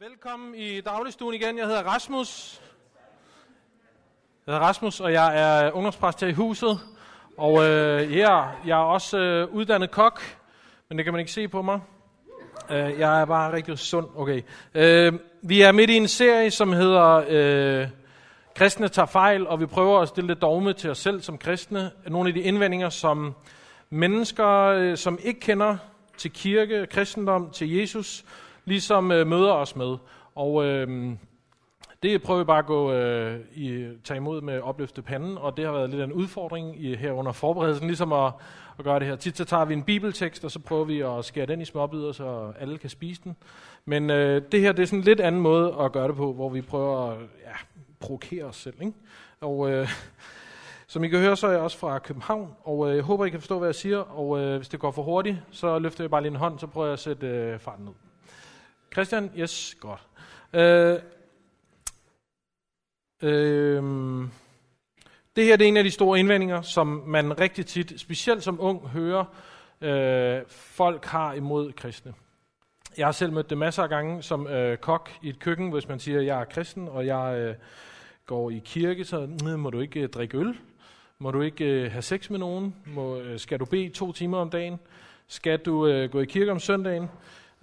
Velkommen i dagligstuen igen. Jeg hedder Rasmus. Jeg hedder Rasmus, og jeg er ungdomspræst her i huset. Og øh, ja, jeg er også øh, uddannet kok, men det kan man ikke se på mig. Øh, jeg er bare rigtig sund. Okay. Øh, vi er midt i en serie, som hedder øh, Kristne tager fejl, og vi prøver at stille det dogme til os selv som kristne. Nogle af de indvendinger, som mennesker, øh, som ikke kender til kirke, kristendom, til Jesus, ligesom øh, møder os med. Og øh, det prøver vi bare at gå, øh, i, tage imod med opløftet panden, og det har været lidt en udfordring i, her under forberedelsen, ligesom at, at gøre det her. Tit så tager vi en bibeltekst, og så prøver vi at skære den i småbidder, så alle kan spise den. Men øh, det her det er sådan en lidt anden måde at gøre det på, hvor vi prøver at ja, provokere os selv. Ikke? Og øh, som I kan høre, så er jeg også fra København, og øh, jeg håber, I kan forstå, hvad jeg siger. Og øh, hvis det går for hurtigt, så løfter jeg bare lige en hånd, så prøver jeg at sætte øh, farten ned. Christian? Yes, godt. Øh, øh, det her det er en af de store indvendinger, som man rigtig tit, specielt som ung, hører øh, folk har imod kristne. Jeg har selv mødt det masser af gange som øh, kok i et køkken, hvis man siger, at jeg er kristen, og jeg øh, går i kirke, så må du ikke øh, drikke øl, må du ikke øh, have sex med nogen, må, øh, skal du bede to timer om dagen, skal du øh, gå i kirke om søndagen.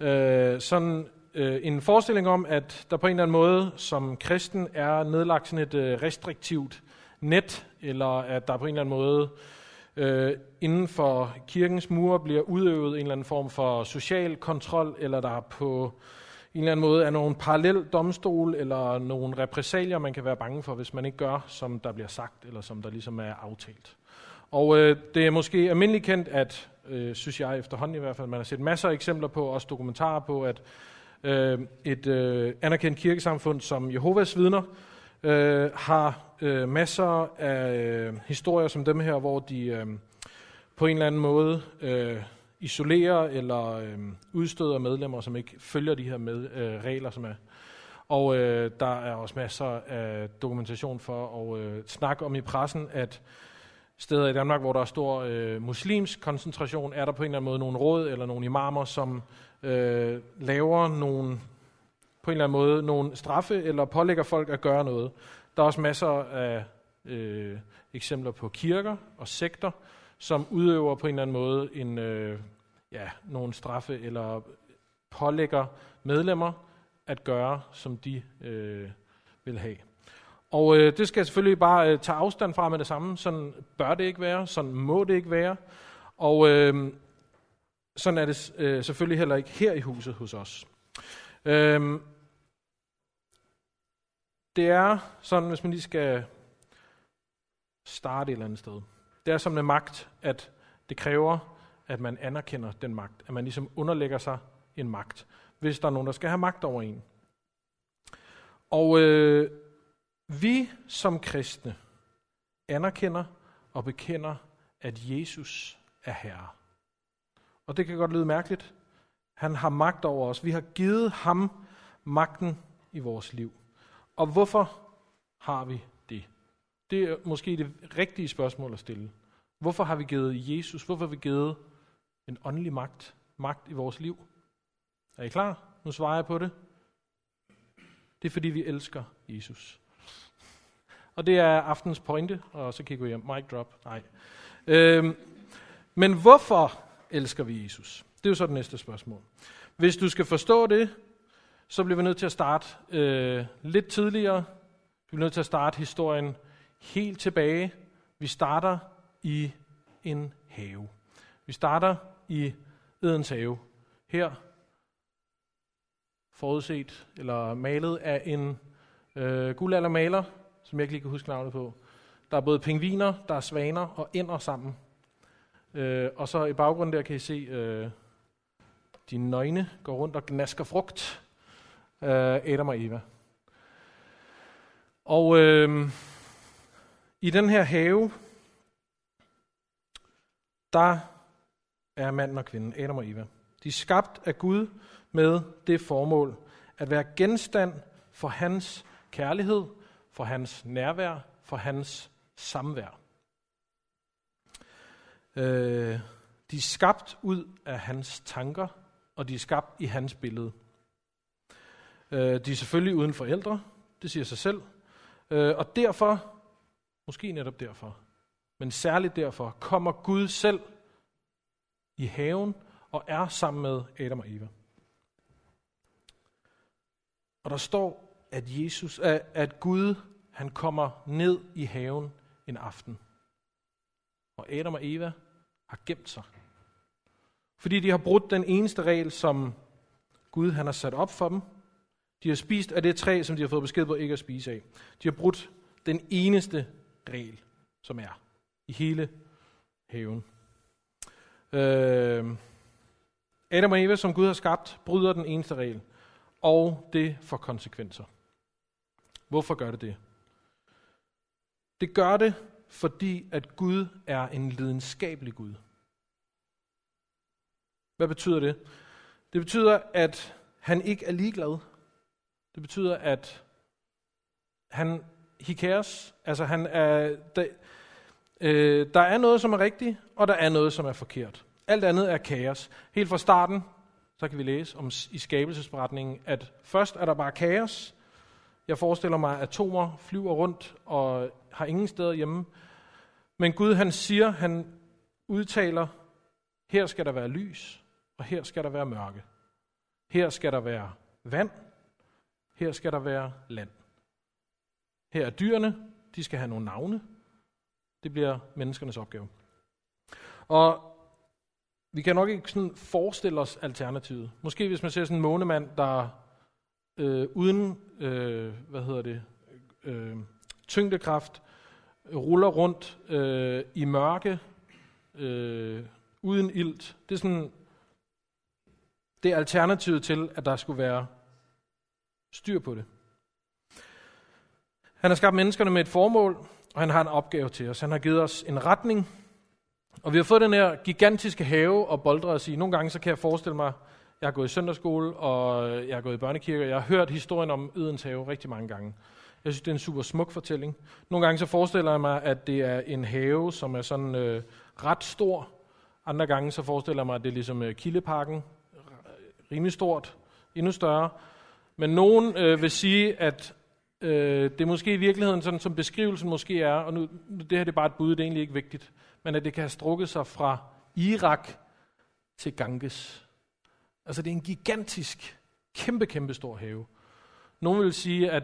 Øh, sådan øh, en forestilling om, at der på en eller anden måde som kristen er nedlagt sådan et øh, restriktivt net, eller at der på en eller anden måde øh, inden for kirkens mure bliver udøvet en eller anden form for social kontrol, eller der på en eller anden måde er nogle parallel domstol, eller nogle repræsalier, man kan være bange for, hvis man ikke gør, som der bliver sagt, eller som der ligesom er aftalt. Og øh, det er måske almindeligt kendt, at, øh, synes jeg efterhånden i hvert fald, man har set masser af eksempler på, også dokumentarer på, at øh, et øh, anerkendt kirkesamfund som Jehovas vidner øh, har øh, masser af øh, historier som dem her, hvor de øh, på en eller anden måde øh, isolerer eller øh, udstøder medlemmer, som ikke følger de her med, øh, regler, som er. Og øh, der er også masser af dokumentation for at øh, snakke om i pressen, at steder i Danmark, hvor der er stor øh, muslimsk koncentration, er der på en eller anden måde nogle råd eller nogle imamer, som øh, laver nogle, på en eller anden måde nogle straffe eller pålægger folk at gøre noget. Der er også masser af øh, eksempler på kirker og sekter, som udøver på en eller anden måde en, øh, ja, nogle straffe eller pålægger medlemmer at gøre, som de øh, vil have. Og øh, det skal jeg selvfølgelig bare øh, tage afstand fra med det samme. Sådan bør det ikke være, sådan må det ikke være. Og øh, sådan er det øh, selvfølgelig heller ikke her i huset hos os. Øh, det er sådan, hvis man lige skal starte et eller andet sted. Det er som en magt, at det kræver, at man anerkender den magt. At man ligesom underlægger sig en magt, hvis der er nogen, der skal have magt over en. Og øh, vi som kristne anerkender og bekender, at Jesus er Herre. Og det kan godt lyde mærkeligt. Han har magt over os. Vi har givet ham magten i vores liv. Og hvorfor har vi det? Det er måske det rigtige spørgsmål at stille. Hvorfor har vi givet Jesus, hvorfor har vi givet en åndelig magt, magt i vores liv? Er I klar? Nu svarer jeg på det. Det er fordi vi elsker Jesus. Og det er aftens pointe, og så kigger vi hjem. Mic drop. Nej. Øhm, men hvorfor elsker vi Jesus? Det er jo så det næste spørgsmål. Hvis du skal forstå det, så bliver vi nødt til at starte øh, lidt tidligere. Vi bliver nødt til at starte historien helt tilbage. Vi starter i en have. Vi starter i Edens have. Her forudset eller malet af en øh, guldaldermaler, som jeg ikke lige kan huske navnet på. Der er både pingviner, der er svaner og ender sammen. Øh, og så i baggrunden der kan I se, øh, de nøgne går rundt og gnasker frugt. Øh, Adam og Eva. Og øh, i den her have, der er manden og kvinden, Adam og Eva. De er skabt af Gud med det formål at være genstand for hans kærlighed, for hans nærvær, for hans samvær. Øh, de er skabt ud af hans tanker, og de er skabt i hans billede. Øh, de er selvfølgelig uden forældre, det siger sig selv. Øh, og derfor, måske netop derfor, men særligt derfor, kommer Gud selv i haven og er sammen med Adam og Eva. Og der står, at, Jesus, at Gud han kommer ned i haven en aften. Og Adam og Eva har gemt sig. Fordi de har brudt den eneste regel, som Gud han har sat op for dem. De har spist af det træ, som de har fået besked på ikke at spise af. De har brudt den eneste regel, som er i hele haven. Øh, Adam og Eva, som Gud har skabt, bryder den eneste regel, og det får konsekvenser. Hvorfor gør det det? Det gør det, fordi at Gud er en lidenskabelig Gud. Hvad betyder det? Det betyder, at han ikke er ligeglad. Det betyder, at han he cares. Altså han er, der, øh, der er noget, som er rigtigt, og der er noget, som er forkert. Alt andet er kaos. Helt fra starten, så kan vi læse om i skabelsesberetningen, at først er der bare kaos. Jeg forestiller mig, at atomer flyver rundt og har ingen steder hjemme. Men Gud han siger, han udtaler, her skal der være lys, og her skal der være mørke. Her skal der være vand, her skal der være land. Her er dyrene, de skal have nogle navne. Det bliver menneskernes opgave. Og vi kan nok ikke sådan forestille os alternativet. Måske hvis man ser sådan en månemand, der øh, uden øh, hvad hedder det, øh, tyngdekraft ruller rundt øh, i mørke, øh, uden ilt. Det er sådan det er alternativet til, at der skulle være styr på det. Han har skabt menneskerne med et formål, og han har en opgave til os. Han har givet os en retning, og vi har fået den her gigantiske have og boldre os i. Nogle gange så kan jeg forestille mig, jeg har gået i søndagsskole, og jeg har gået i børnekirke, og jeg har hørt historien om Ydens have rigtig mange gange. Jeg synes, det er en super smuk fortælling. Nogle gange så forestiller jeg mig, at det er en have, som er sådan øh, ret stor. Andre gange så forestiller jeg mig, at det er ligesom øh, Kildeparken, rimelig stort, endnu større. Men nogen øh, vil sige, at øh, det er måske i virkeligheden, sådan som beskrivelsen måske er, og nu, det her det er bare et bud, det er egentlig ikke vigtigt, men at det kan have strukket sig fra Irak til Ganges. Altså det er en gigantisk, kæmpe, kæmpe stor have. Nogle vil sige, at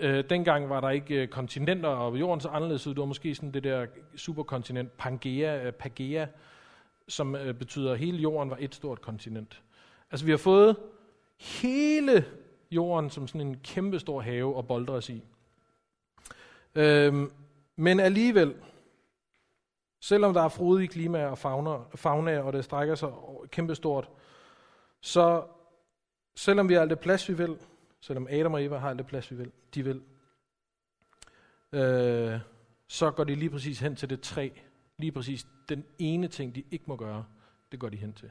øh, dengang var der ikke øh, kontinenter, og jorden så anderledes ud. Det var måske sådan det der superkontinent, Pangea, øh, Pagea, som øh, betyder, at hele jorden var et stort kontinent. Altså vi har fået hele jorden som sådan en kæmpe stor have og boldre os i. Øhm, men alligevel, selvom der er frodige klima og fauna, fauna, og det strækker sig kæmpestort, så selvom vi har alt det plads, vi vil, selvom Adam og Eva har alt det plads, vi vil, de vil, øh, så går de lige præcis hen til det træ. Lige præcis den ene ting, de ikke må gøre, det går de hen til.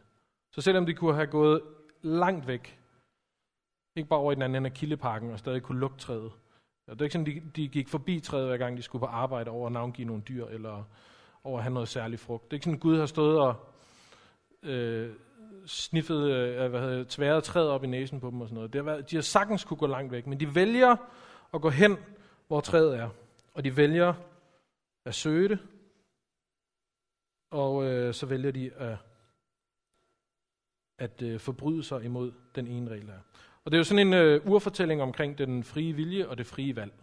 Så selvom de kunne have gået langt væk, ikke bare over i den anden ende af kildeparken og stadig kunne lugte træet. Det er ikke sådan, de, de gik forbi træet, hver gang de skulle på arbejde over at navngive nogle dyr, eller over at have noget særligt frugt. Det er ikke sådan, Gud har stået og øh, sniffet, øh, hvad hedder, tværet træet op i næsen på dem og sådan noget. Det har været, de har sagtens kunne gå langt væk, men de vælger at gå hen, hvor træet er. Og de vælger at søge det, og øh, så vælger de at at øh, forbryde sig imod den ene regel her. Og det er jo sådan en øh, urfortælling omkring den frie vilje og det frie valg.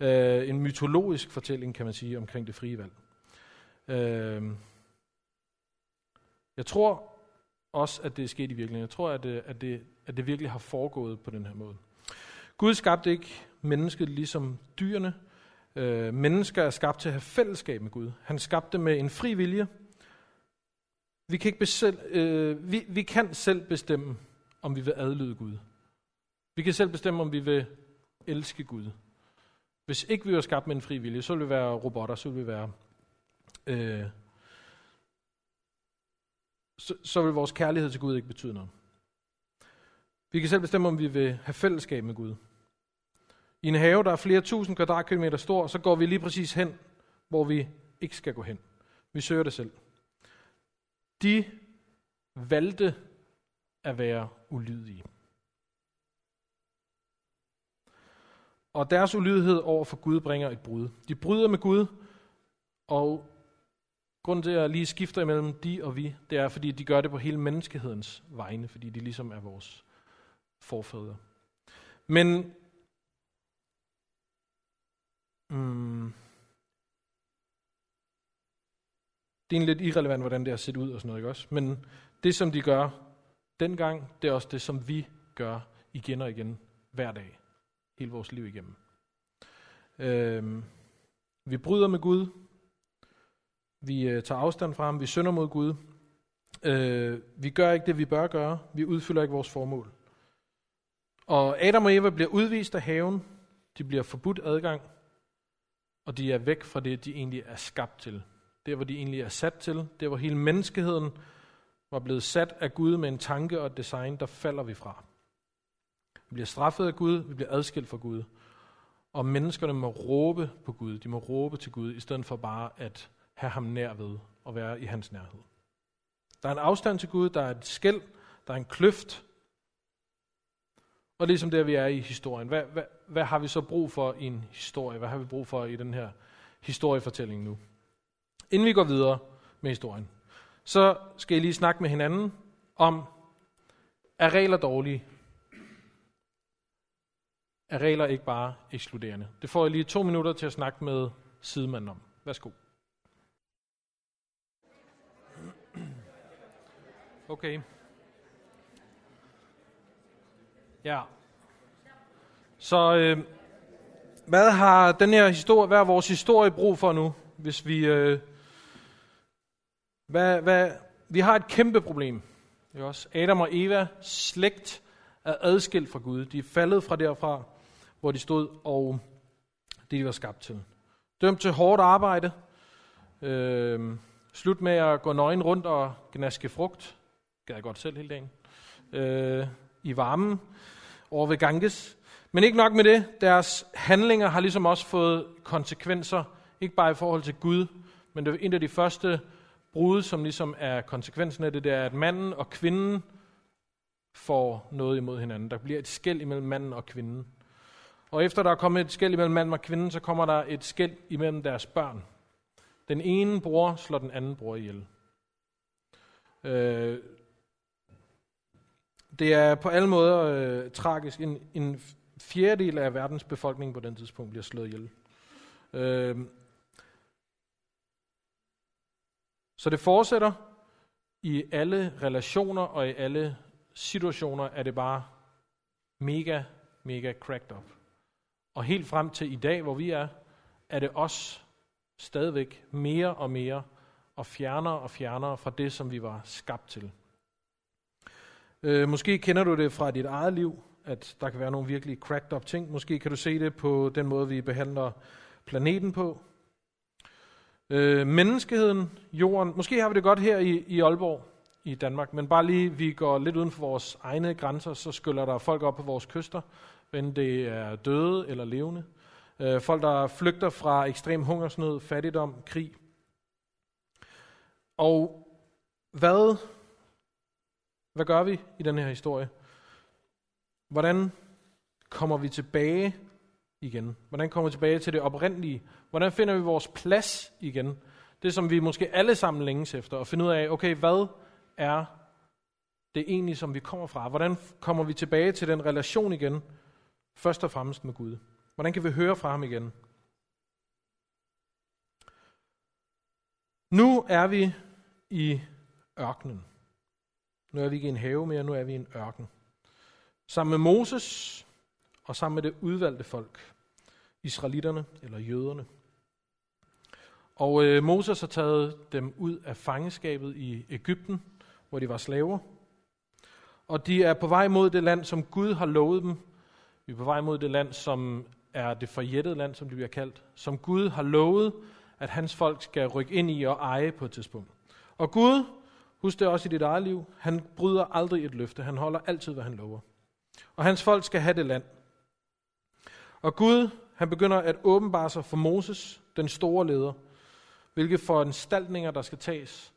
Øh, en mytologisk fortælling, kan man sige, omkring det frie valg. Øh, jeg tror også, at det er sket i virkeligheden. Jeg tror, at det, at, det, at det virkelig har foregået på den her måde. Gud skabte ikke mennesket ligesom dyrene. Øh, mennesker er skabt til at have fællesskab med Gud. Han skabte med en fri vilje, vi kan, ikke besel, øh, vi, vi kan selv bestemme, om vi vil adlyde Gud. Vi kan selv bestemme, om vi vil elske Gud. Hvis ikke vi var skabt med en fri vilje, så ville vi være robotter, så ville vi være... Øh, så, så vil vores kærlighed til Gud ikke betyde noget. Vi kan selv bestemme, om vi vil have fællesskab med Gud. I en have, der er flere tusind kvadratkilometer stor, så går vi lige præcis hen, hvor vi ikke skal gå hen. Vi søger det selv. De valgte at være ulydige. Og deres ulydighed over for Gud bringer et brud. De bryder med Gud, og grunden til, at jeg lige skifter imellem de og vi, det er, fordi de gør det på hele menneskehedens vegne, fordi de ligesom er vores forfædre. Men mm, det er en lidt irrelevant, hvordan det har set ud og sådan noget, ikke også? Men det, som de gør dengang, det er også det, som vi gør igen og igen, hver dag, hele vores liv igennem. Øhm, vi bryder med Gud, vi øh, tager afstand fra ham, vi synder mod Gud, øh, vi gør ikke det, vi bør gøre, vi udfylder ikke vores formål. Og Adam og Eva bliver udvist af haven, de bliver forbudt adgang, og de er væk fra det, de egentlig er skabt til. Der, hvor de egentlig er sat til, der hvor hele menneskeheden var blevet sat af Gud med en tanke og et design, der falder vi fra. Vi bliver straffet af Gud, vi bliver adskilt fra Gud. Og menneskerne må råbe på Gud, de må råbe til Gud, i stedet for bare at have ham nær ved og være i hans nærhed. Der er en afstand til Gud, der er et skæld, der er en kløft. Og ligesom der vi er i historien. Hvad, hvad, hvad har vi så brug for i en historie? Hvad har vi brug for i den her historiefortælling nu? Inden vi går videre med historien, så skal I lige snakke med hinanden om, er regler dårlige? Er regler ikke bare ekskluderende? Det får jeg lige to minutter til at snakke med sidemanden om. Værsgo. Okay. Ja. Så øh, hvad har den her historie, hvad er vores historie brug for nu, hvis vi øh, hvad, hvad, vi har et kæmpe problem. Ikke også? Adam og Eva, slægt, er adskilt fra Gud. De er faldet fra derfra, hvor de stod, og det de var skabt til. Dømt til hårdt arbejde. Øh, slut med at gå nøgen rundt og gnaske frugt. Gad jeg godt selv hele dagen. Øh, I varmen over ved Ganges. Men ikke nok med det. Deres handlinger har ligesom også fået konsekvenser. Ikke bare i forhold til Gud, men det er en af de første brud, som ligesom er konsekvensen af det, det er, at manden og kvinden får noget imod hinanden. Der bliver et skæld imellem manden og kvinden. Og efter der er kommet et skæld imellem manden og kvinden, så kommer der et skæld imellem deres børn. Den ene bror slår den anden bror ihjel. Øh, det er på alle måder øh, tragisk. En, en fjerdedel af verdens befolkning på den tidspunkt bliver slået ihjel. Øh, Så det fortsætter i alle relationer og i alle situationer er det bare mega, mega cracked up. Og helt frem til i dag, hvor vi er, er det os stadigvæk mere og mere og fjernere og fjernere fra det, som vi var skabt til. Øh, måske kender du det fra dit eget liv, at der kan være nogle virkelig cracked up ting. Måske kan du se det på den måde, vi behandler planeten på. Øh, menneskeheden, jorden, måske har vi det godt her i, i Aalborg i Danmark, men bare lige, vi går lidt uden for vores egne grænser, så skyller der folk op på vores kyster, enten det er døde eller levende. Øh, folk, der flygter fra ekstrem hungersnød, fattigdom, krig. Og hvad, hvad gør vi i den her historie? Hvordan kommer vi tilbage igen? Hvordan kommer vi tilbage til det oprindelige? Hvordan finder vi vores plads igen? Det, som vi måske alle sammen længes efter, og finde ud af, okay, hvad er det egentlig, som vi kommer fra? Hvordan kommer vi tilbage til den relation igen, først og fremmest med Gud? Hvordan kan vi høre fra ham igen? Nu er vi i ørkenen. Nu er vi ikke i en have mere, nu er vi i en ørken. Sammen med Moses og sammen med det udvalgte folk, israelitterne eller jøderne. Og øh, Moses har taget dem ud af fangeskabet i Ægypten, hvor de var slaver. Og de er på vej mod det land, som Gud har lovet dem. Vi er på vej mod det land, som er det forjættede land, som det bliver kaldt. Som Gud har lovet, at hans folk skal rykke ind i og eje på et tidspunkt. Og Gud, husk det også i dit eget liv, han bryder aldrig et løfte. Han holder altid, hvad han lover. Og hans folk skal have det land. Og Gud, han begynder at åbenbare sig for Moses, den store leder, hvilke foranstaltninger der skal tages.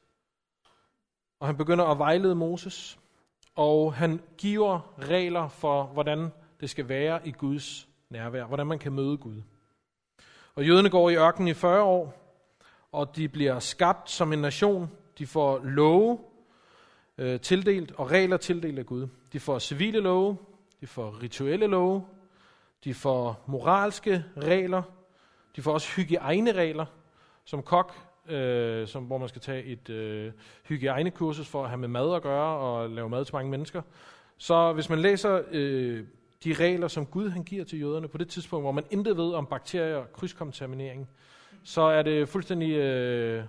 Og han begynder at vejlede Moses, og han giver regler for, hvordan det skal være i Guds nærvær, hvordan man kan møde Gud. Og jøderne går i ørkenen i 40 år, og de bliver skabt som en nation. De får love øh, tildelt og regler tildelt af Gud. De får civile love, de får rituelle love, de får moralske regler, de får også hygiejneregler. Som kok, øh, som, hvor man skal tage et øh, hygiejnekursus for at have med mad at gøre og lave mad til mange mennesker. Så hvis man læser øh, de regler, som Gud han giver til jøderne på det tidspunkt, hvor man intet ved om bakterier og krydskontaminering, så er det fuldstændig øh,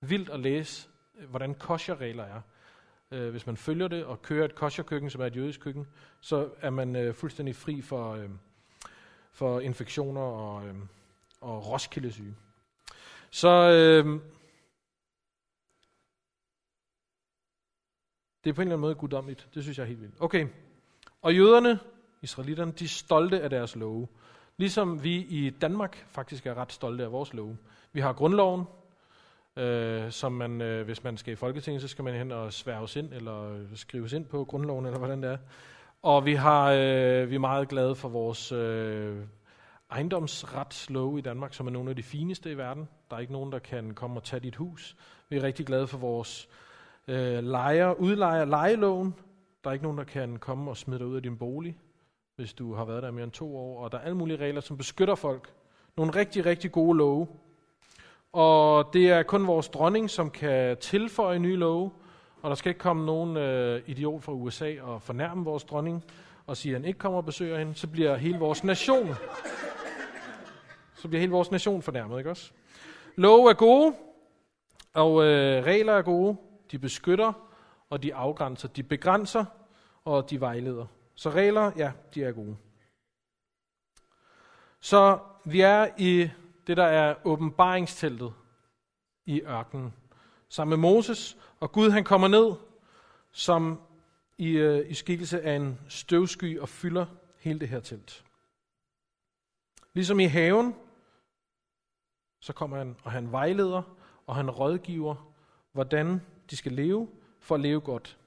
vildt at læse, Øh, hvordan kosherregler er. Øh, hvis man følger det og kører et kosherkøkken, som er et jødisk køkken, så er man øh, fuldstændig fri for, øh, for infektioner og, øh, og roskildesyge. Så øh, det er på en eller anden måde guddommeligt. Det synes jeg er helt vildt. Okay. Og jøderne, israelitterne, de er stolte af deres love. Ligesom vi i Danmark faktisk er ret stolte af vores love. Vi har grundloven, øh, som man, øh, hvis man skal i Folketinget, så skal man hen og sværges ind, eller øh, skrives ind på grundloven, eller hvordan det er. Og vi, har, øh, vi er meget glade for vores øh, ejendomsretslove i Danmark, som er nogle af de fineste i verden. Der er ikke nogen, der kan komme og tage dit hus. Vi er rigtig glade for vores øh, lejer, udlejer, lejeloven. Der er ikke nogen, der kan komme og smide dig ud af din bolig, hvis du har været der mere end to år. Og der er alle mulige regler, som beskytter folk. Nogle rigtig, rigtig gode love. Og det er kun vores dronning, som kan tilføje nye love. Og der skal ikke komme nogen øh, idiot fra USA og fornærme vores dronning og sige, at han ikke kommer og besøger hende. Så bliver hele vores nation så bliver hele vores nation fornærmet, ikke også? Love er gode, og øh, regler er gode. De beskytter, og de afgrænser. De begrænser, og de vejleder. Så regler, ja, de er gode. Så vi er i det, der er åbenbaringsteltet i ørkenen. Sammen med Moses, og Gud han kommer ned som i, øh, i skikkelse af en støvsky og fylder hele det her telt. Ligesom i haven, så kommer han, og han vejleder, og han rådgiver, hvordan de skal leve for at leve godt.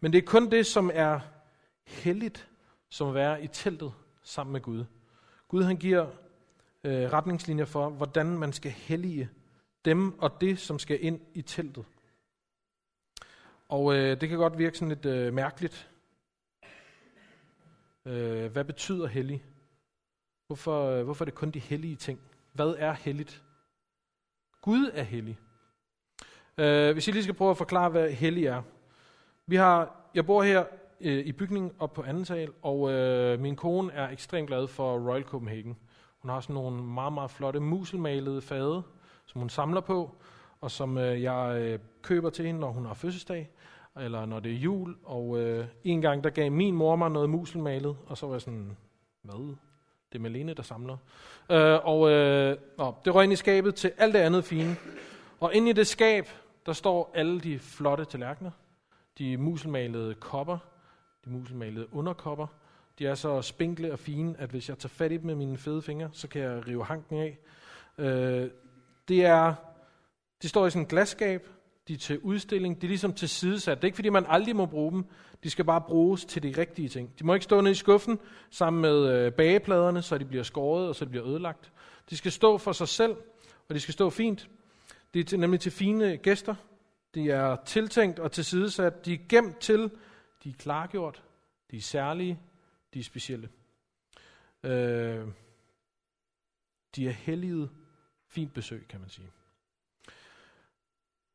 Men det er kun det, som er helligt, som at være i teltet sammen med Gud. Gud han giver øh, retningslinjer for, hvordan man skal hellige dem og det, som skal ind i teltet. Og øh, det kan godt virke sådan lidt øh, mærkeligt. Øh, hvad betyder hellig? Hvorfor, øh, hvorfor er det kun de hellige ting? Hvad er helligt? Gud er hellig. Øh, hvis jeg lige skal prøve at forklare, hvad hellig er. Vi har, jeg bor her øh, i bygningen op på anden sal, og øh, min kone er ekstremt glad for Royal Copenhagen. Hun har sådan nogle meget, meget flotte muselmalede fade, som hun samler på, og som øh, jeg øh, køber til hende, når hun har fødselsdag, eller når det er jul. Og øh, en gang, der gav min mor mig noget muselmalet, og så var jeg sådan, hvad? Det er Malene, der samler. Øh, og øh, nå, det røg ind i skabet til alt det andet fine. Og inde i det skab, der står alle de flotte tallerkener. De muselmalede kopper, de muselmalede underkopper. De er så spinkle og fine, at hvis jeg tager fat i dem med mine fede fingre, så kan jeg rive hanken af. Øh, det er, de står i sådan et glasskab, de er til udstilling, de er ligesom til sidesat. Det er ikke fordi, man aldrig må bruge dem. De skal bare bruges til de rigtige ting. De må ikke stå nede i skuffen sammen med øh, bagepladerne, så de bliver skåret og så de bliver ødelagt. De skal stå for sig selv, og de skal stå fint. De er til, nemlig til fine gæster. De er tiltænkt og tilsidesat. De er gemt til. De er klargjort. De er særlige. De er specielle. Øh, de er helliget fint besøg, kan man sige.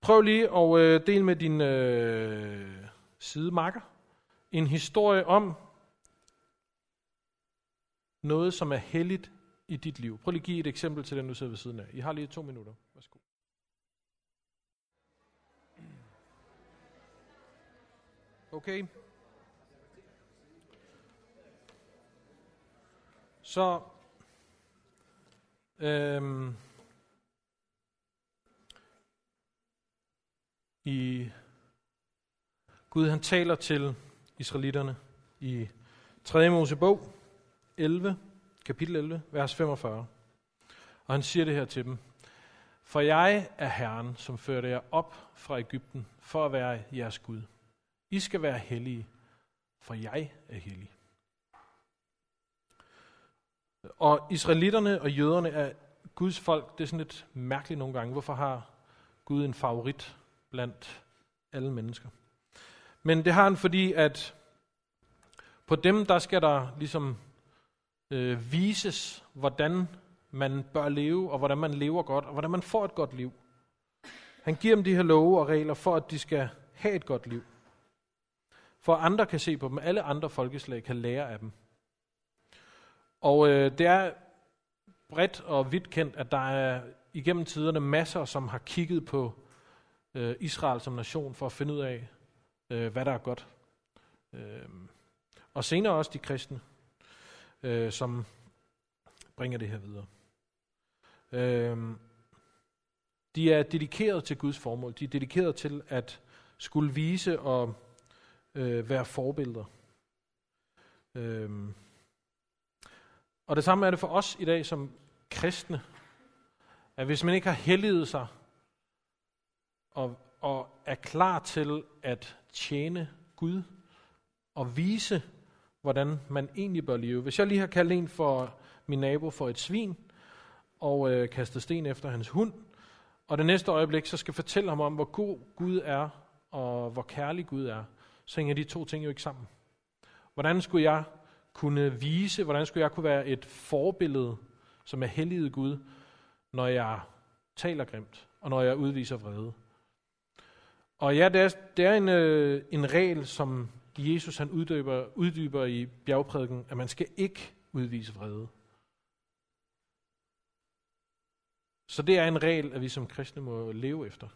Prøv lige at øh, dele med din øh, sidemarker en historie om noget, som er helligt i dit liv. Prøv lige at give et eksempel til den, du sidder ved siden af. I har lige to minutter. Værsgo. Okay. Så øhm, i Gud han taler til israelitterne i 3. Mosebog 11, kapitel 11, vers 45. Og han siger det her til dem. For jeg er Herren, som førte jer op fra Ægypten, for at være jeres Gud. I skal være hellige, for jeg er hellig. Og israelitterne og jøderne er Guds folk, det er sådan lidt mærkeligt nogle gange. Hvorfor har Gud en favorit blandt alle mennesker? Men det har han, fordi at på dem, der skal der ligesom øh, vises, hvordan man bør leve, og hvordan man lever godt, og hvordan man får et godt liv. Han giver dem de her love og regler, for at de skal have et godt liv. For at andre kan se på dem, alle andre folkeslag kan lære af dem. Og øh, det er bredt og vidt kendt, at der er igennem tiderne masser, som har kigget på øh, Israel som nation for at finde ud af, øh, hvad der er godt. Øh, og senere også de kristne, øh, som bringer det her videre. Øh, de er dedikeret til Guds formål. De er dedikeret til at skulle vise og øh, være forbilleder. Øh, og det samme er det for os i dag som kristne, at hvis man ikke har helliget sig og, og er klar til at tjene Gud og vise, hvordan man egentlig bør leve. Hvis jeg lige har kaldt en for min nabo for et svin og øh, kastet sten efter hans hund, og det næste øjeblik så skal fortælle ham om, hvor god Gud er og hvor kærlig Gud er, så hænger de to ting jo ikke sammen. Hvordan skulle jeg kunne vise, hvordan skulle jeg kunne være et forbillede, som er helliget Gud, når jeg taler grimt, og når jeg udviser vrede. Og ja, det er, det er en, øh, en regel, som Jesus han uddyber, uddyber i bjergprædiken, at man skal ikke udvise vrede. Så det er en regel, at vi som kristne må leve efter.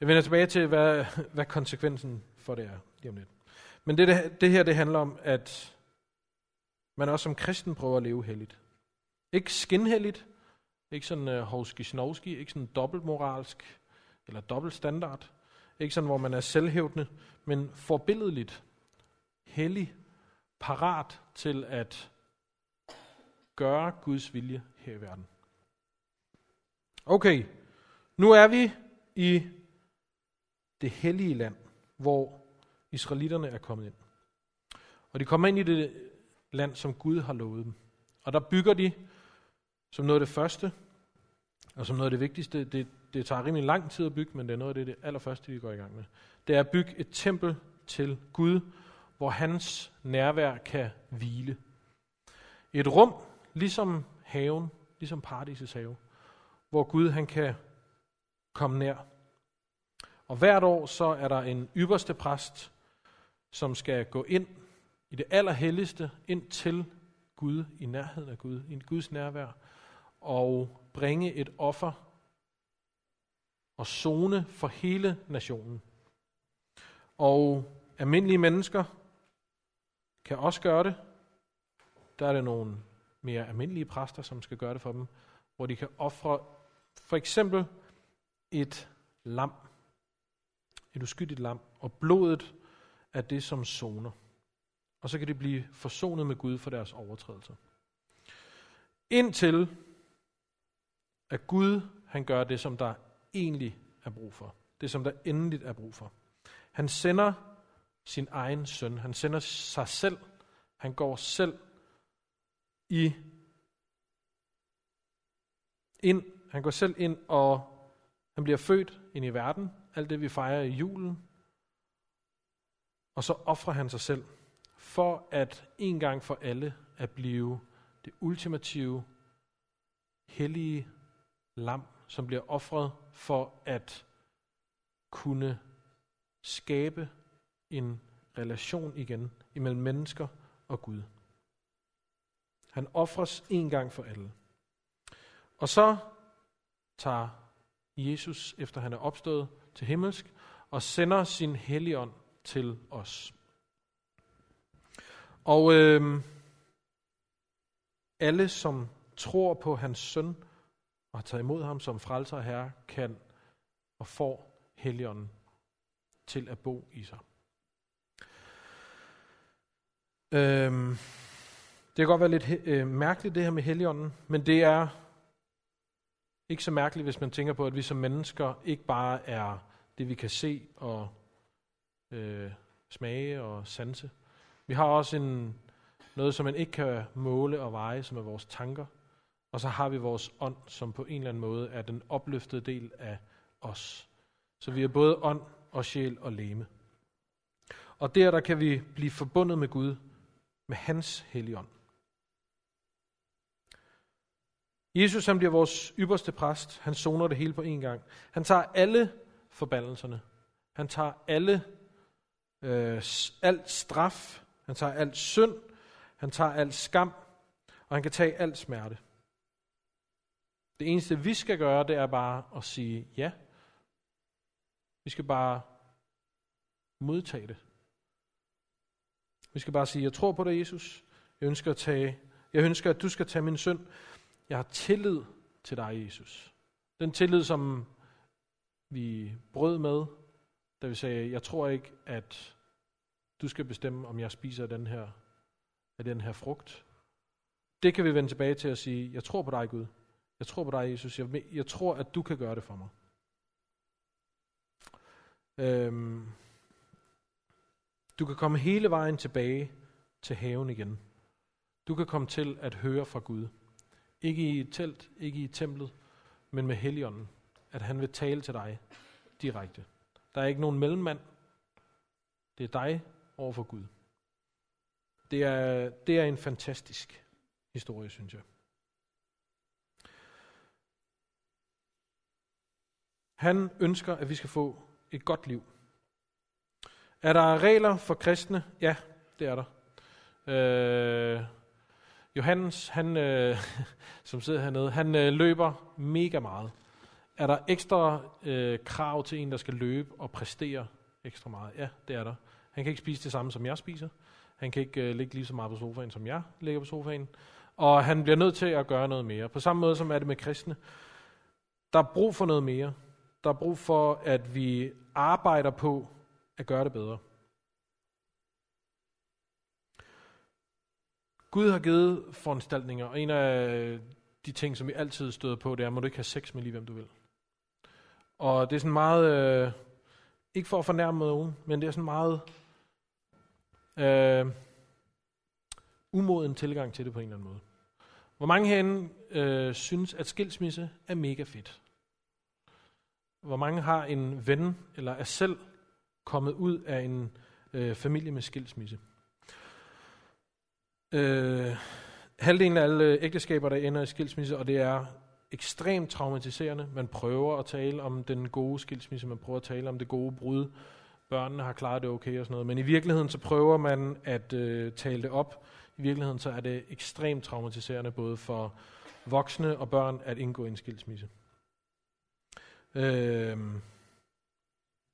Jeg vender tilbage til, hvad, hvad konsekvensen for det er lige om lidt. Men det, det her, det handler om, at man også som kristen prøver at leve helligt. Ikke skinhelligt, ikke sådan øh, uh, hovski snovski, ikke sådan dobbeltmoralsk eller dobbeltstandard. Ikke sådan, hvor man er selvhævdende, men forbilledeligt, hellig, parat til at gøre Guds vilje her i verden. Okay, nu er vi i det hellige land, hvor israelitterne er kommet ind. Og de kommer ind i det land, som Gud har lovet dem. Og der bygger de, som noget af det første, og som noget af det vigtigste, det, det tager rimelig lang tid at bygge, men det er noget af det, det allerførste, de går i gang med. Det er at bygge et tempel til Gud, hvor hans nærvær kan hvile. Et rum, ligesom haven, ligesom paradisets have, hvor Gud han kan komme nær. Og hvert år så er der en ypperste præst, som skal gå ind i det allerhelligste, ind til Gud, i nærheden af Gud, i Guds nærvær, og bringe et offer og zone for hele nationen. Og almindelige mennesker kan også gøre det. Der er det nogle mere almindelige præster, som skal gøre det for dem, hvor de kan ofre for eksempel et lam, et uskyldigt lam, og blodet af det, som soner. Og så kan de blive forsonet med Gud for deres overtrædelser. Indtil at Gud han gør det, som der egentlig er brug for. Det, som der endeligt er brug for. Han sender sin egen søn. Han sender sig selv. Han går selv i ind. Han går selv ind, og han bliver født ind i verden. Alt det, vi fejrer i julen. Og så offrer han sig selv for at en gang for alle at blive det ultimative, hellige lam, som bliver offret for at kunne skabe en relation igen imellem mennesker og Gud. Han offres en gang for alle. Og så tager Jesus, efter han er opstået til himmelsk, og sender sin helligånd til os. Og øh, alle, som tror på hans søn og har taget imod ham som frelser og herre, kan og får Helligånden til at bo i sig. Øh, det kan godt være lidt øh, mærkeligt det her med Helligånden, men det er ikke så mærkeligt, hvis man tænker på, at vi som mennesker ikke bare er det, vi kan se og øh, smage og sanse. Vi har også en, Noget, som man ikke kan måle og veje, som er vores tanker. Og så har vi vores ånd, som på en eller anden måde er den opløftede del af os. Så vi er både ånd og sjæl og leme. Og der, der kan vi blive forbundet med Gud, med hans helligånd. Jesus han bliver vores ypperste præst. Han soner det hele på én gang. Han tager alle forbandelserne. Han tager alle øh, alt straf. Han tager alt synd. Han tager alt skam. Og han kan tage alt smerte. Det eneste, vi skal gøre, det er bare at sige ja. Vi skal bare modtage det. Vi skal bare sige, jeg tror på dig, Jesus. Jeg ønsker, at tage, jeg ønsker, at du skal tage min synd. Jeg har tillid til dig, Jesus. Den tillid, som vi brød med, da vi sagde, jeg tror ikke, at du skal bestemme, om jeg spiser den her, af den her frugt. Det kan vi vende tilbage til at sige, jeg tror på dig, Gud. Jeg tror på dig, Jesus. Jeg, jeg tror, at du kan gøre det for mig. Øhm, du kan komme hele vejen tilbage til haven igen. Du kan komme til at høre fra Gud. Ikke i et telt, ikke i templet, men med Helligånden. At han vil tale til dig direkte. Der er ikke nogen mellemmand. Det er dig over for Gud. Det er, det er en fantastisk historie, synes jeg. Han ønsker, at vi skal få et godt liv. Er der regler for kristne? Ja, det er der. Øh, Johannes, han, øh, som sidder hernede, han øh, løber mega meget. Er der ekstra øh, krav til en, der skal løbe og præstere ekstra meget? Ja, det er der. Han kan ikke spise det samme, som jeg spiser. Han kan ikke øh, ligge lige så meget på sofaen, som jeg ligger på sofaen. Og han bliver nødt til at gøre noget mere. På samme måde som er det med kristne. Der er brug for noget mere. Der er brug for, at vi arbejder på at gøre det bedre. Gud har givet foranstaltninger, og en af øh, de ting, som vi altid støder på, det er, må du ikke have sex med lige hvem du vil. Og det er sådan meget, øh, ikke for at fornærme nogen, men det er sådan meget øh, umoden tilgang til det på en eller anden måde. Hvor mange herinde øh, synes, at skilsmisse er mega fedt? Hvor mange har en ven, eller er selv kommet ud af en øh, familie med skilsmisse? Øh, halvdelen af alle øh, ægteskaber, der ender i skilsmisse, og det er ekstremt traumatiserende. Man prøver at tale om den gode skilsmisse, man prøver at tale om det gode brud. Børnene har klaret det okay og sådan noget. Men i virkeligheden så prøver man at øh, tale det op. I virkeligheden så er det ekstremt traumatiserende både for voksne og børn at indgå i en skilsmisse. Øh,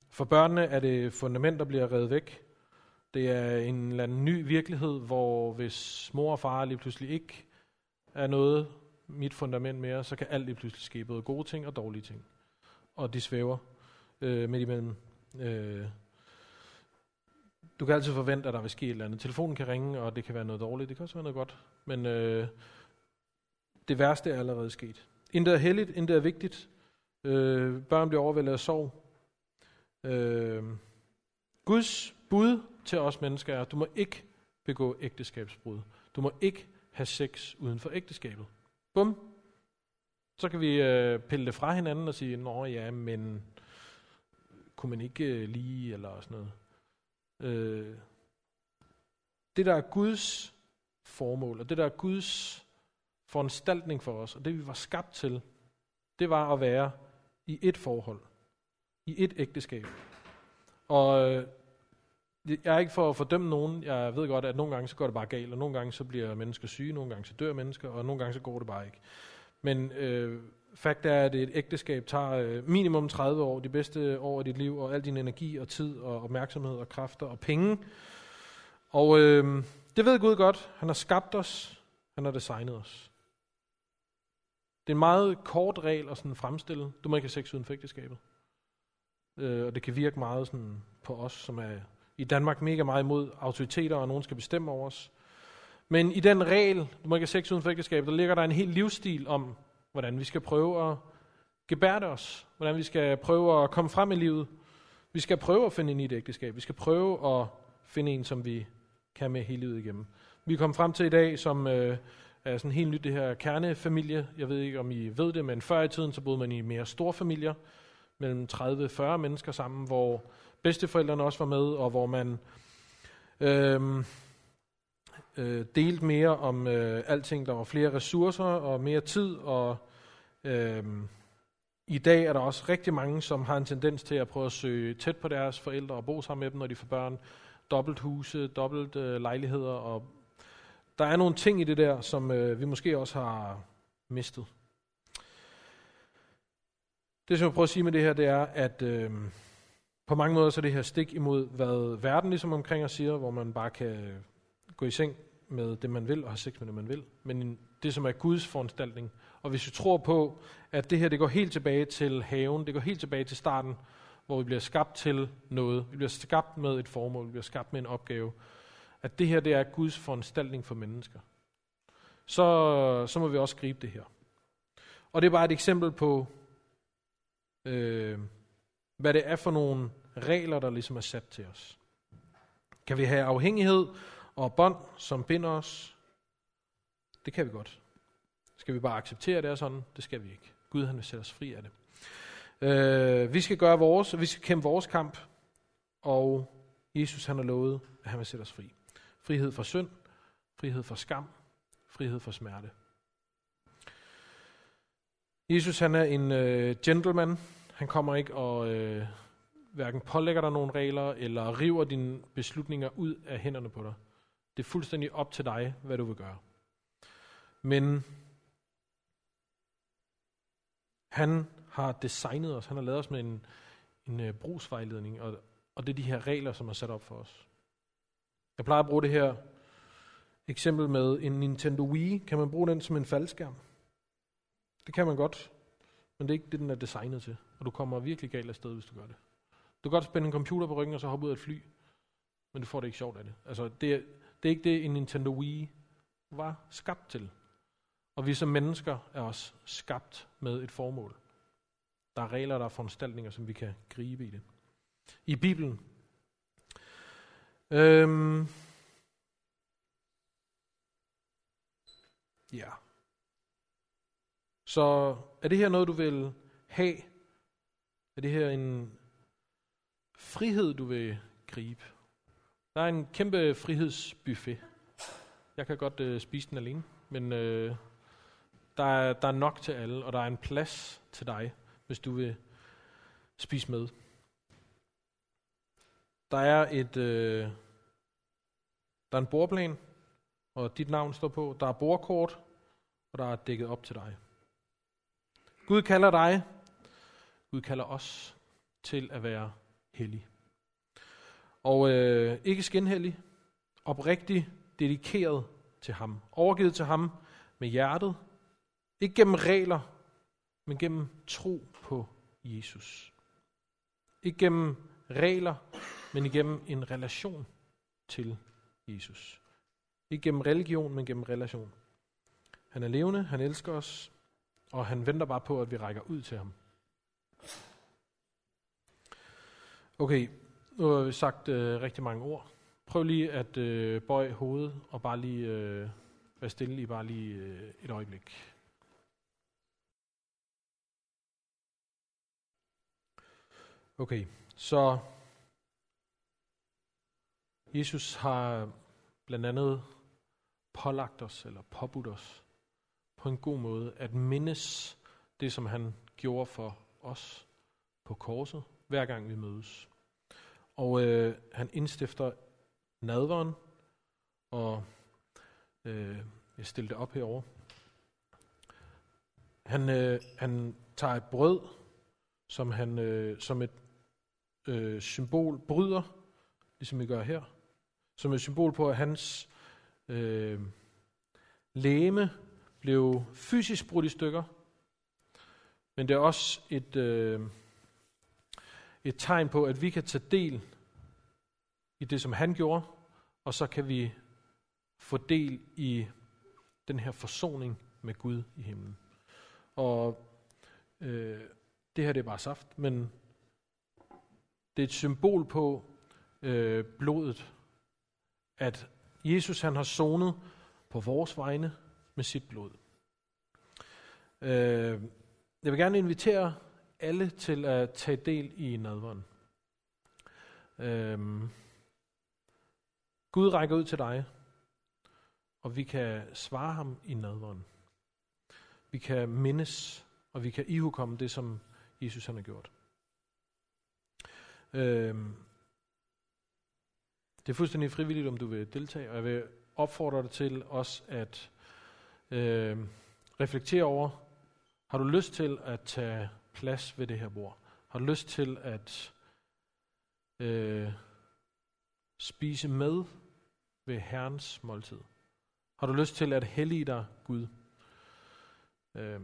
for børnene er det fundament, der bliver revet væk. Det er en eller anden ny virkelighed, hvor hvis mor og far lige pludselig ikke er noget mit fundament mere, så kan alt lige pludselig ske, både gode ting og dårlige ting. Og de svæver øh, midt imellem. Øh, du kan altid forvente, at der vil ske et eller andet. Telefonen kan ringe, og det kan være noget dårligt, det kan også være noget godt. Men øh, det værste er allerede sket. Intet er heldigt, intet er vigtigt. Øh, børn bliver overvældet af sorg. Øh, Guds bud til os mennesker er, at du må ikke begå ægteskabsbrud. Du må ikke have sex uden for ægteskabet. Bum. Så kan vi øh, pille det fra hinanden og sige, nå ja, men kunne man ikke øh, lige, eller sådan noget. Øh, det der er Guds formål, og det der er Guds foranstaltning for os, og det vi var skabt til, det var at være i et forhold, i et ægteskab. Og øh, jeg er ikke for at fordømme nogen. Jeg ved godt, at nogle gange så går det bare galt, og nogle gange så bliver mennesker syge, nogle gange så dør mennesker, og nogle gange så går det bare ikke. Men øh, fakt er, at et ægteskab tager øh, minimum 30 år, de bedste år af dit liv, og al din energi og tid og opmærksomhed og kræfter og penge. Og øh, det ved Gud godt. Han har skabt os. Han har designet os. Det er en meget kort regel at sådan fremstille. Du må ikke have sex uden for ægteskabet. Øh, og det kan virke meget sådan på os, som er i Danmark mega meget imod autoriteter, og nogen skal bestemme over os. Men i den regel, du må ikke have sex uden for ægteskabet, der ligger der en helt livsstil om, hvordan vi skal prøve at gebærde os, hvordan vi skal prøve at komme frem i livet. Vi skal prøve at finde en i et ægteskab. Vi skal prøve at finde en, som vi kan med hele livet igennem. Vi er kommet frem til i dag, som øh, er sådan helt nyt, det her kernefamilie. Jeg ved ikke, om I ved det, men før i tiden, så boede man i mere store familier, mellem 30-40 mennesker sammen, hvor bedsteforældrene også var med, og hvor man øh, øh, delte mere om øh, alting. Der var flere ressourcer og mere tid, og øh, i dag er der også rigtig mange, som har en tendens til at prøve at søge tæt på deres forældre og bo sammen med dem, når de får børn. Dobbelt huse, dobbelt øh, lejligheder, og der er nogle ting i det der, som øh, vi måske også har mistet. Det, som jeg prøver at sige med det her, det er, at øh, på mange måder så er det her stik imod, hvad verden ligesom omkring os siger, hvor man bare kan gå i seng med det, man vil, og have sex med det, man vil. Men det, som er Guds foranstaltning. Og hvis vi tror på, at det her det går helt tilbage til haven, det går helt tilbage til starten, hvor vi bliver skabt til noget. Vi bliver skabt med et formål, vi bliver skabt med en opgave. At det her det er Guds foranstaltning for mennesker. Så, så må vi også gribe det her. Og det er bare et eksempel på, øh, hvad det er for nogle regler, der ligesom er sat til os. Kan vi have afhængighed og bånd, som binder os? Det kan vi godt. Skal vi bare acceptere, det er sådan? Det skal vi ikke. Gud han vil sætte os fri af det. Øh, vi skal gøre vores, vi skal kæmpe vores kamp, og Jesus han har lovet, at han vil sætte os fri. Frihed fra synd, frihed fra skam, frihed fra smerte. Jesus han er en øh, gentleman. Han kommer ikke og øh, hverken pålægger dig nogle regler, eller river dine beslutninger ud af hænderne på dig. Det er fuldstændig op til dig, hvad du vil gøre. Men han har designet os, han har lavet os med en, en øh, brugsvejledning, og, og det er de her regler, som er sat op for os. Jeg plejer at bruge det her eksempel med en Nintendo Wii. Kan man bruge den som en faldskærm? Det kan man godt, men det er ikke det, den er designet til. Og du kommer virkelig galt afsted, hvis du gør det. Du kan godt spænde en computer på ryggen og så hoppe ud af et fly, men du får det ikke sjovt af det. Altså, det er, det er ikke det, en Nintendo Wii var skabt til. Og vi som mennesker er også skabt med et formål. Der er regler, der er foranstaltninger, som vi kan gribe i det. I Bibelen. Øhm, ja. Så er det her noget, du vil have? Er det her en frihed, du vil gribe? Der er en kæmpe frihedsbuffet. Jeg kan godt øh, spise den alene, men øh, der, er, der er nok til alle, og der er en plads til dig, hvis du vil spise med. Der er et øh, der er en bordplan, og dit navn står på. Der er bordkort, og der er dækket op til dig. Gud kalder dig, Gud kalder os til at være hellig. Og øh, ikke skinhellig, oprigtig dedikeret til ham. Overgivet til ham med hjertet. Ikke gennem regler, men gennem tro på Jesus. Ikke gennem regler, men igennem en relation til Jesus. Ikke gennem religion, men gennem relation. Han er levende, han elsker os, og han venter bare på, at vi rækker ud til ham. Okay, nu har vi sagt øh, rigtig mange ord. Prøv lige at øh, bøje hovedet og bare lige øh, være stille i bare lige øh, et øjeblik. Okay, så Jesus har blandt andet pålagt os, eller påbudt os, på en god måde, at mindes det, som han gjorde for os på korset, hver gang vi mødes. Og øh, han indstifter nadveren, og øh, jeg stiller det op herover. Han, øh, han tager et brød, som han øh, som et øh, symbol bryder, ligesom vi gør her, som et symbol på, at hans øh, læme blev fysisk brudt i stykker, men det er også et, øh, et tegn på, at vi kan tage del i det, som han gjorde, og så kan vi få del i den her forsoning med Gud i himlen. Og øh, det her det er bare saft, men det er et symbol på øh, blodet, at Jesus han har sonet på vores vegne med sit blod. Øh, jeg vil gerne invitere alle til at tage del i nadveren. Øh, Gud rækker ud til dig, og vi kan svare ham i nadveren. Vi kan mindes, og vi kan ihukomme det, som Jesus han har gjort. Øhm, det er fuldstændig frivilligt, om du vil deltage, og jeg vil opfordre dig til også at øh, reflektere over, har du lyst til at tage plads ved det her bord? Har du lyst til at øh, spise med ved Herrens måltid? Har du lyst til at hellige dig Gud? Øh,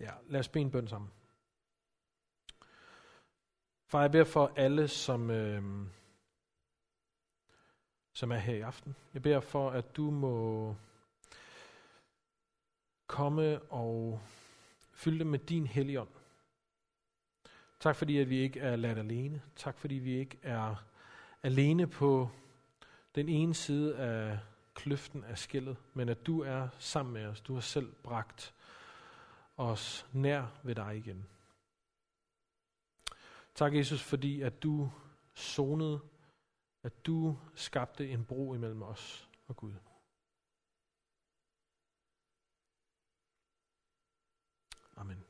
Ja, lad os bede en bøn sammen. Far, jeg beder for alle, som, Øh, som er her i aften. Jeg beder for, at du må komme og fylde dem med din helligånd. Tak fordi, at vi ikke er ladt alene. Tak fordi, vi ikke er alene på den ene side af kløften af skillet, men at du er sammen med os. Du har selv bragt os nær ved dig igen. Tak, Jesus, fordi at du sonede, at du skabte en bro imellem os og Gud. Amen.